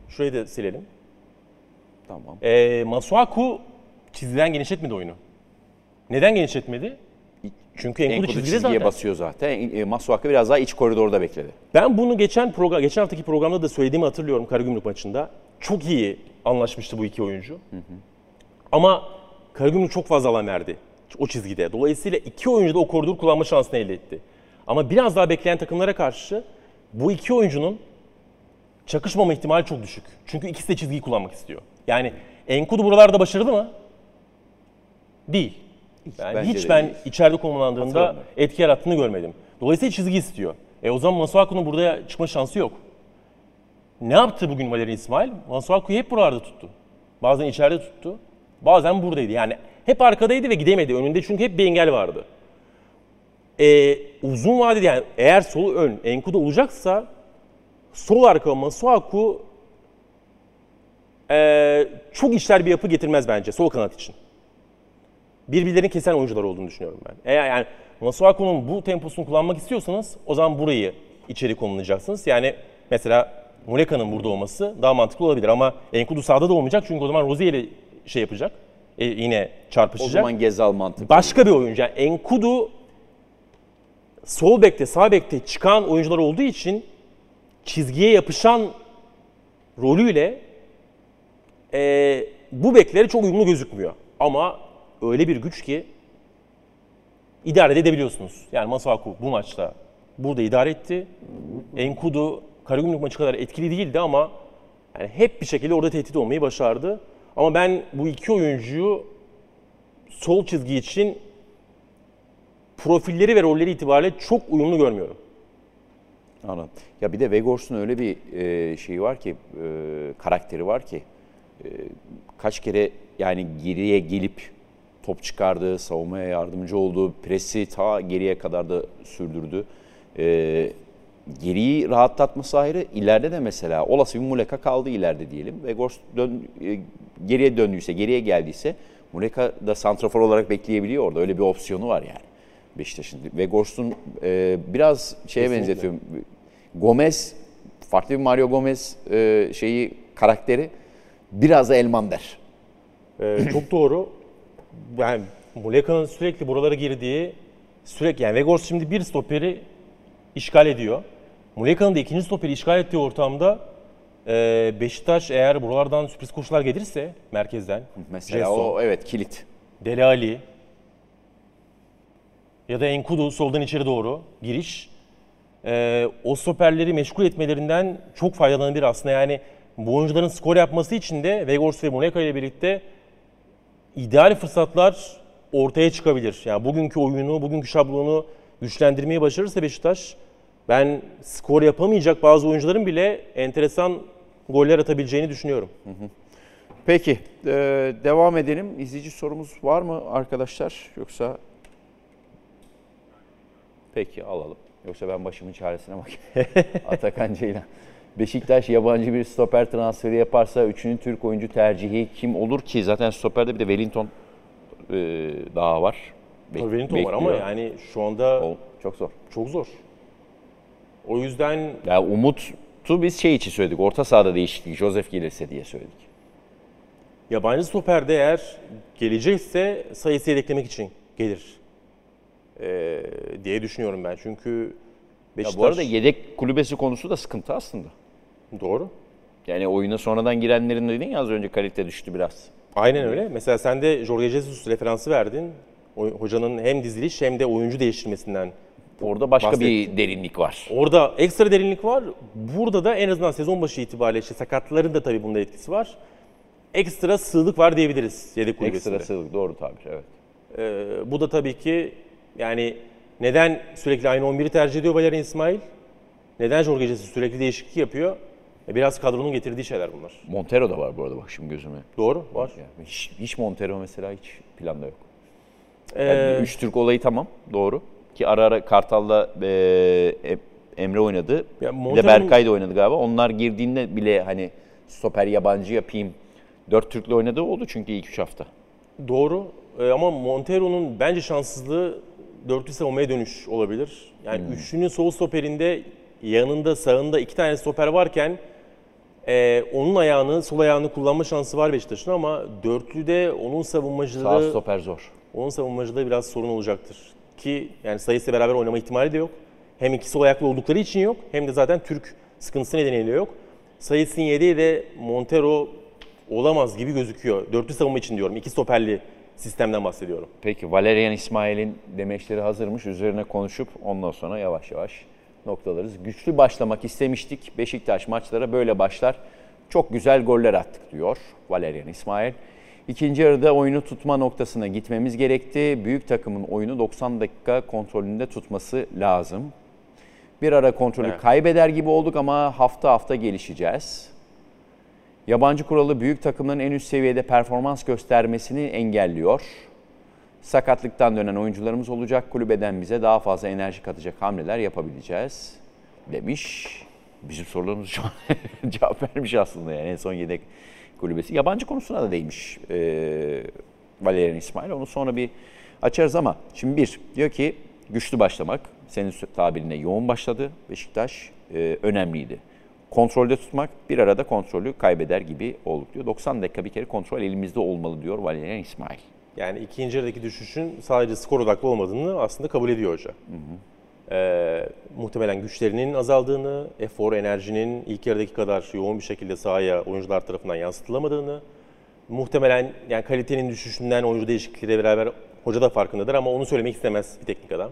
şurayı da silelim. Tamam. E, Masuaku çizgiden genişletmedi oyunu. Neden genişletmedi? Çünkü Enkudu Enkudu çizgiye zaten. basıyor zaten. E, Masuaka biraz daha iç koridorda bekledi. Ben bunu geçen program, geçen haftaki programda da söylediğimi hatırlıyorum Karagümrük maçında. Çok iyi anlaşmıştı bu iki oyuncu. Ama Karagümrük çok fazla alan verdi o çizgide. Dolayısıyla iki oyuncu da o koridoru kullanma şansını elde etti. Ama biraz daha bekleyen takımlara karşı bu iki oyuncunun çakışmama ihtimali çok düşük. Çünkü ikisi de çizgiyi kullanmak istiyor. Yani Enkudu buralarda başarılı mı? Değil. Bence hiç de ben değil. içeride konumlandığında Hatırlamıyorum. etki yarattığını görmedim. Dolayısıyla çizgi istiyor. E o zaman Masuaku'nun burada çıkma şansı yok. Ne yaptı bugün Valerian İsmail? Masuaku'yu hep buralarda tuttu. Bazen içeride tuttu. Bazen buradaydı. Yani hep arkadaydı ve gidemedi. Önünde çünkü hep bir engel vardı. E, uzun vadede yani eğer sol ön Enkudu olacaksa sol arka Masuaku e, çok işler bir yapı getirmez bence sol kanat için birbirlerini kesen oyuncular olduğunu düşünüyorum ben. Eğer yani Masuaku'nun bu temposunu kullanmak istiyorsanız o zaman burayı içeri konulacaksınız. Yani mesela Muleka'nın burada olması daha mantıklı olabilir ama Enkudu sağda da olmayacak çünkü o zaman Rozier ile şey yapacak. E, yine O çarpışacak. zaman Gezal mantıklı. Başka bir oyuncu. Yani Enkudu sol bekte, sağ bekte çıkan oyuncular olduğu için çizgiye yapışan rolüyle e, bu bekleri çok uyumlu gözükmüyor. Ama öyle bir güç ki idare de edebiliyorsunuz. Yani Masuaku bu maçta burada idare etti. Enkudu Karagümrük maçı kadar etkili değildi ama yani hep bir şekilde orada tehdit olmayı başardı. Ama ben bu iki oyuncuyu sol çizgi için profilleri ve rolleri itibariyle çok uyumlu görmüyorum. Anladım. Ya bir de Vegors'un öyle bir e, şeyi var ki, e, karakteri var ki, e, kaç kere yani geriye gelip top çıkardı, savunmaya yardımcı oldu, presi ta geriye kadar da sürdürdü. E, geriyi rahatlatması ayrı, ileride de mesela olası bir Muleka kaldı ileride diyelim. Vegors dön, e, geriye döndüyse, geriye geldiyse Muleka da santrafor olarak bekleyebiliyor orada. Öyle bir opsiyonu var yani. Beşiktaş'ın. Vegors'un e, biraz şeye Kesinlikle. benzetiyorum. Gomez, farklı bir Mario Gomez e, şeyi karakteri biraz da Elmander. Ee, çok doğru. Yani Muleka'nın sürekli buralara girdiği, sürekli yani Vegors şimdi bir stoperi işgal ediyor. Muleka'nın da ikinci stoperi işgal ettiği ortamda e, Beşiktaş eğer buralardan sürpriz koşular gelirse merkezden, Mesela Jetson, o evet kilit. Dele Ali ya da Enkudu soldan içeri doğru giriş. Ee, o stoperleri meşgul etmelerinden çok faydalanabilir aslında. Yani bu oyuncuların skor yapması için de Vegors ve Moneka ile birlikte ideal fırsatlar ortaya çıkabilir. Yani bugünkü oyunu, bugünkü şablonu güçlendirmeyi başarırsa Beşiktaş ben skor yapamayacak bazı oyuncuların bile enteresan goller atabileceğini düşünüyorum. Peki e, devam edelim. İzleyici sorumuz var mı arkadaşlar? Yoksa Peki alalım. Yoksa ben başımın çaresine bak. Atakan Ceylan. Beşiktaş yabancı bir stoper transferi yaparsa üçüncü Türk oyuncu tercihi kim olur ki? Zaten stoperde bir de Wellington e, daha var. Bek- Wellington var ama bekliyor. yani şu anda O çok zor. çok zor. O yüzden Ya Umut'u biz şey için söyledik. Orta sahada değişiklik. Joseph gelirse diye söyledik. Yabancı stoperde eğer gelecekse sayısı yedeklemek için gelir ee, diye düşünüyorum ben. Çünkü Ya Beşiktaş... bu arada yedek kulübesi konusu da sıkıntı aslında. Doğru. Yani oyuna sonradan girenlerin dedin ya az önce kalite düştü biraz. Aynen öyle. Mesela sen de Jorge Jesus referansı verdin. O- hocanın hem diziliş hem de oyuncu değiştirmesinden. Orada başka Bahsettim. bir derinlik var. Orada ekstra derinlik var. Burada da en azından sezon başı itibariyle işte sakatların da tabii bunda etkisi var. Ekstra sığlık var diyebiliriz yedek kulübesinde. Ekstra sığlık doğru tabir evet. Ee, bu da tabii ki yani neden sürekli aynı 11'i tercih ediyor Valerian İsmail? Neden Jorge Jesus sürekli değişiklik yapıyor? E, Biraz kadronun getirdiği şeyler bunlar. Montero da var bu arada bak şimdi gözüme. Doğru, var. Yani hiç, hiç Montero mesela hiç planda yok. Ee, Yani üç Türk olayı tamam doğru. Ki ara ara Kartal'da e, Em- Emre oynadı. Ya bir de Montero'nun- Berkay da oynadı galiba. Onlar girdiğinde bile hani stoper yabancı yapayım. Dört Türk'le oynadığı oldu çünkü ilk üç hafta. Doğru Ee, ama Montero'nun bence şanssızlığı dörtlü savunmaya dönüş olabilir. Yani üçlünün sol stoperinde yanında sağında iki tane stoper varken e, onun ayağını sol ayağını kullanma şansı var Beşiktaş'ın ama dörtlüde onun Sağ savunmacılığı stoper zor. onun savunmacılığı biraz sorun olacaktır. Ki yani sayısıyla beraber oynama ihtimali de yok. Hem iki sol ayaklı oldukları için yok hem de zaten Türk sıkıntısı nedeniyle yok. Sayısın yediği de Montero olamaz gibi gözüküyor. Dörtlü savunma için diyorum. İki stoperli sistemden bahsediyorum. Peki Valerian İsmail'in demeçleri hazırmış. Üzerine konuşup ondan sonra yavaş yavaş noktalarız. Güçlü başlamak istemiştik. Beşiktaş maçlara böyle başlar. Çok güzel goller attık diyor Valerian İsmail. İkinci yarıda oyunu tutma noktasına gitmemiz gerekti. Büyük takımın oyunu 90 dakika kontrolünde tutması lazım. Bir ara kontrolü Evet. kaybeder gibi olduk ama hafta hafta gelişeceğiz. Yabancı kuralı büyük takımların en üst seviyede performans göstermesini engelliyor. Sakatlıktan dönen oyuncularımız olacak. Kulübeden bize daha fazla enerji katacak hamleler yapabileceğiz demiş. Bizim sorularımız şu an cevap vermiş aslında yani en son yedek kulübesi. Yabancı konusuna da değmiş ee, Valerian İsmail. Onu sonra bir açarız ama şimdi bir diyor ki güçlü başlamak senin tabirine yoğun başladı Beşiktaş ee, önemliydi. Kontrolde tutmak bir arada kontrolü kaybeder gibi olduk diyor. 90 dakika bir kere kontrol elimizde olmalı diyor Valerian İsmail. Yani ikinci yarıdaki düşüşün sadece skor odaklı olmadığını aslında kabul ediyor hoca. Ee, muhtemelen güçlerinin azaldığını, efor, enerjinin ilk yarıdaki kadar yoğun bir şekilde sahaya oyuncular tarafından yansıtılamadığını, muhtemelen yani kalitenin düşüşünden oyuncu değişiklikleriyle beraber hoca da farkındadır ama onu söylemek istemez bir teknik adam.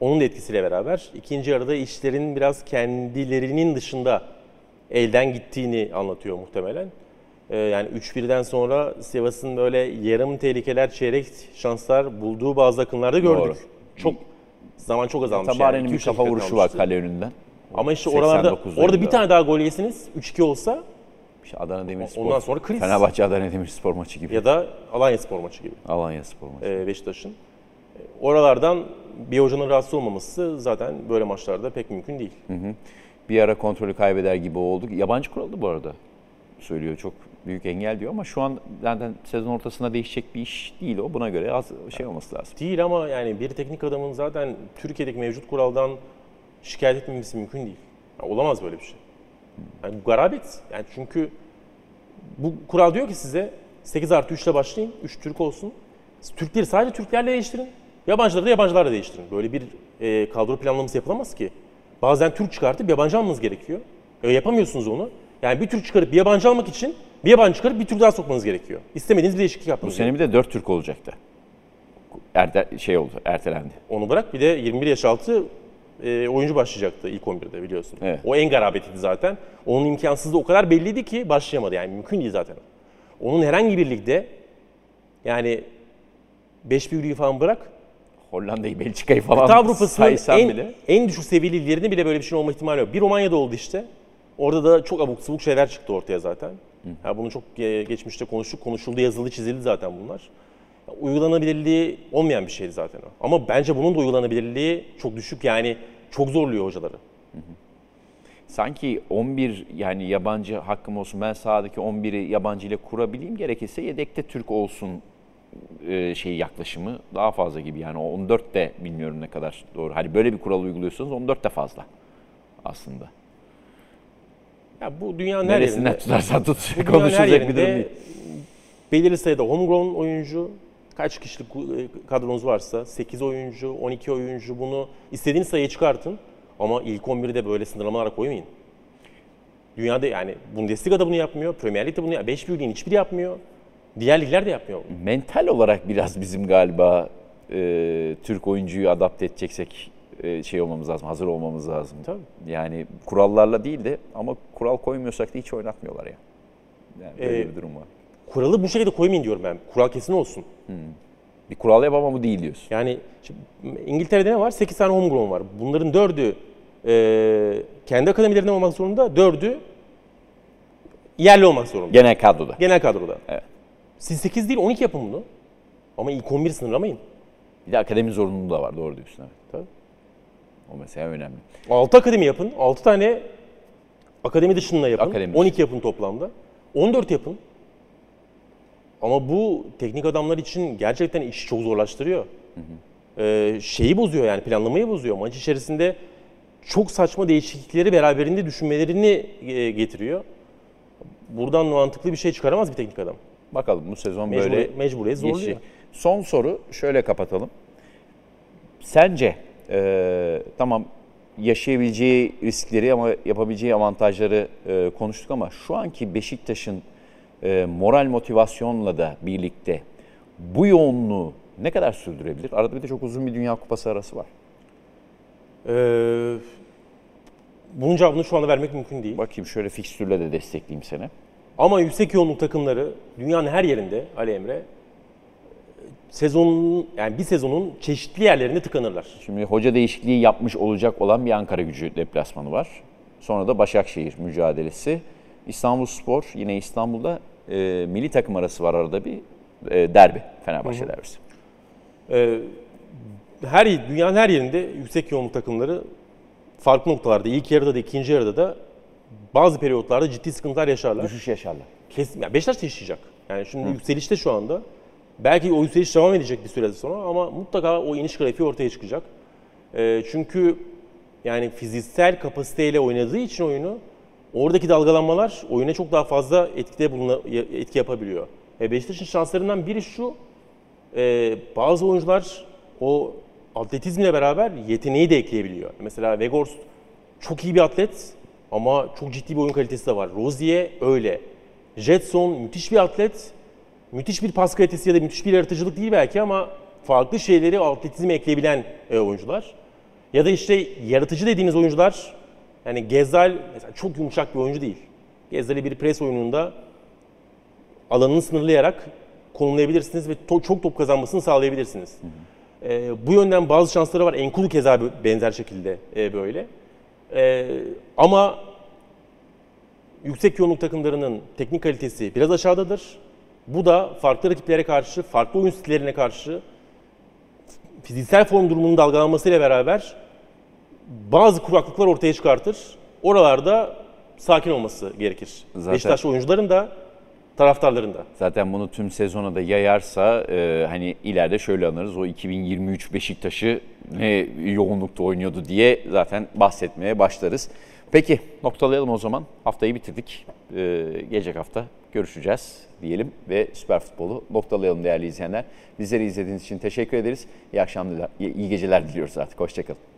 Onun da etkisiyle beraber ikinci yarıda işlerin biraz kendilerinin dışında elden gittiğini anlatıyor muhtemelen. Ee, yani 3-1'den sonra Sivas'ın böyle yarım tehlikeler, çeyrek şanslar bulduğu bazı akınlarda gördük. Doğru. Çok zaman çok azalmış. Tabare'nin yani. bir 2-3 kafa vuruşu var kale önünden. Ama işte oralarda 89'da orada bir tane daha gol yesiniz 3-2 olsa İşte Adana Demirspor. Ondan sonra kriz. Fenerbahçe Adana Demirspor maçı gibi. ya da Alanya Spor maçı gibi Alanya Spor maçı. e, Beşiktaş'ın. E, Oralardan bir hocanın rahatsız olmaması zaten böyle maçlarda pek mümkün değil. Bir ara kontrolü kaybeder gibi olduk. Yabancı kuraldı bu arada. Söylüyor çok büyük engel diyor ama şu an zaten sezon ortasında değişecek bir iş değil o. Buna göre az şey olması lazım. Değil ama yani bir teknik adamın zaten Türkiye'deki mevcut kuraldan şikayet etmemesi mümkün değil. Ya olamaz böyle bir şey. Yani bu garabet. Yani çünkü bu kural diyor ki size 8 artı 3 ile başlayın. 3 Türk olsun. Türkleri sadece Türklerle değiştirin. Yabancıları da yabancılarla değiştirin. Böyle bir e, kadro planlaması yapılamaz ki. Bazen Türk çıkartıp yabancı almanız gerekiyor. E, yapamıyorsunuz onu. Yani bir Türk çıkarıp bir yabancı almak için bir yabancı çıkarıp bir Türk daha sokmanız gerekiyor. İstemediğiniz bir değişiklik Bu yapmanız sene bir de 4 Türk olacaktı. Erte, şey oldu, ertelendi. Onu bırak bir de 21 yaş altı e, oyuncu başlayacaktı ilk 11'de biliyorsun. Evet. O en garabetiydi zaten. Onun imkansızlığı o kadar belliydi ki başlayamadı yani mümkün değil zaten. Onun herhangi bir ligde yani 5 büyülüğü falan bırak. Hollanda'yı, Belçika'yı falan Kıta Avrupa'sının en, bile. en düşük seviyeli bile böyle bir şey olma ihtimali yok. Bir Romanya'da oldu işte. Orada da çok abuk sabuk şeyler çıktı ortaya zaten. Ya bunu çok geçmişte konuştuk, konuşuldu, yazıldı, çizildi zaten bunlar. Ya Uygulanabilirliği olmayan bir şeydi zaten o. Ama bence bunun da uygulanabilirliği çok düşük yani çok zorluyor hocaları. Sanki 11 yani yabancı hakkım olsun ben sahadaki 11'i yabancı ile kurabileyim gerekirse yedekte Türk olsun e, şey yaklaşımı daha fazla gibi yani o 14 de bilmiyorum ne kadar doğru. Hani böyle bir kural uyguluyorsanız 14 de fazla aslında. Ya bu dünyanın her Neresinden yerinde, tutarsan tut bu dünyanın her konuşulacak bir durum yerinde değil. belirli sayıda homegrown oyuncu, kaç kişilik e, kadronuz varsa 8 oyuncu, 12 oyuncu bunu istediğiniz sayıya çıkartın. Ama ilk 11'de böyle sınırlamalar koymayın. Dünyada yani Bundesliga da bunu yapmıyor, Premier Lig de bunu yapmıyor, 5 büyüğün hiçbiri yapmıyor. Diğer ligler de yapmıyor. Mental olarak biraz bizim galiba e, Türk oyuncuyu adapte edeceksek şey olmamız lazım, hazır olmamız lazım. Tabii. Yani kurallarla değil de ama kural koymuyorsak da hiç oynatmıyorlar ya. Yani böyle Ee, bir durum var. Kuralı bu şekilde koymayın diyorum ben. Kural kesin olsun. Bir kural yap ama bu değil diyorsun. Yani şimdi İngiltere'de ne var? 8 tane homegrown var. Bunların 4'ü e, kendi akademilerinden olmak zorunda, 4'ü yerli olmak zorunda. Genel kadroda. Genel kadroda. Evet. Siz 8 değil 12 yapın bunu. Ama ilk 11 sınırlamayın. Bir de akademi zorunluluğu da var doğru diyorsun. Evet. O mesela önemli. 6 akademi yapın. 6 tane akademi dışında yapın. Akademi 12 yapın toplamda. 14 yapın. ama bu teknik adamlar için gerçekten işi çok zorlaştırıyor. Ee, şeyi bozuyor yani planlamayı bozuyor. Maç içerisinde çok saçma değişiklikleri beraberinde düşünmelerini e, getiriyor. Buradan mantıklı bir şey çıkaramaz bir teknik adam. Bakalım bu sezon Mecbur, böyle mecburiyet zorluyor. geçecek. Son soru şöyle kapatalım. Sence e, tamam yaşayabileceği riskleri ama yapabileceği avantajları e, konuştuk ama şu anki Beşiktaş'ın e, moral motivasyonla da birlikte bu yoğunluğu ne kadar sürdürebilir? Arada bir de çok uzun bir Dünya Kupası arası var. Ee, bunun cevabını şu anda vermek mümkün değil. Bakayım şöyle fikstürle de destekleyeyim seni. Ama yüksek yoğunluk takımları dünyanın her yerinde Ali Emre sezonun yani bir sezonun çeşitli yerlerinde tıkanırlar. Şimdi hoca değişikliği yapmış olacak olan bir Ankara gücü deplasmanı var. Sonra da Başakşehir mücadelesi. İstanbul Spor yine İstanbul'da e, milli takım arası var arada bir e, derbi. Fenerbahçe derbisi. Ee, her dünyanın her yerinde yüksek yoğunluk takımları farklı noktalarda ilk yarıda da ikinci yarıda da bazı periyotlarda ciddi sıkıntılar yaşarlar. Düşüş yaşarlar. Kesin, yani Beşiktaş yaşayacak. Yani şimdi yükselişte şu anda. Belki o yükseliş devam edecek bir süre sonra ama mutlaka o iniş grafiği ortaya çıkacak. Ee, çünkü yani fiziksel kapasiteyle oynadığı için oyunu oradaki dalgalanmalar oyuna çok daha fazla etkide buluna, etki yapabiliyor. E Beşiktaş'ın şanslarından biri şu, e, bazı oyuncular o atletizmle beraber yeteneği de ekleyebiliyor. Mesela Weghorst çok iyi bir atlet ama çok ciddi bir oyun kalitesi de var. Rozier öyle. Jetson müthiş bir atlet. Müthiş bir pas kalitesi ya da müthiş bir yaratıcılık değil belki ama farklı şeyleri atletizme ekleyebilen e, oyuncular. Ya da işte yaratıcı dediğimiz oyuncular yani Gezal mesela çok yumuşak bir oyuncu değil. Gezal'i bir pres oyununda alanını sınırlayarak konumlayabilirsiniz ve to- çok top kazanmasını sağlayabilirsiniz. Ee, bu yönden bazı şansları var. Enkulu keza benzer şekilde e, böyle. Ee, ama yüksek yoğunluk takımlarının teknik kalitesi biraz aşağıdadır. Bu da farklı rakiplere karşı, farklı oyun stillerine karşı fiziksel form durumunun dalgalanmasıyla beraber bazı kuraklıklar ortaya çıkartır. Oralarda sakin olması gerekir. Zaten- Beşiktaşlı oyuncuların da taraftarların da. Zaten bunu tüm sezona da yayarsa e, hani ileride şöyle anlarız. O 2023 Beşiktaş'ı ne yoğunlukta oynuyordu diye zaten bahsetmeye başlarız. Peki noktalayalım o zaman. Haftayı bitirdik. E, gelecek hafta görüşeceğiz diyelim ve Süper Futbolu noktalayalım değerli izleyenler. Bizleri izlediğiniz için teşekkür ederiz. İyi akşamlar, iyi geceler diliyoruz artık. Hoşçakalın.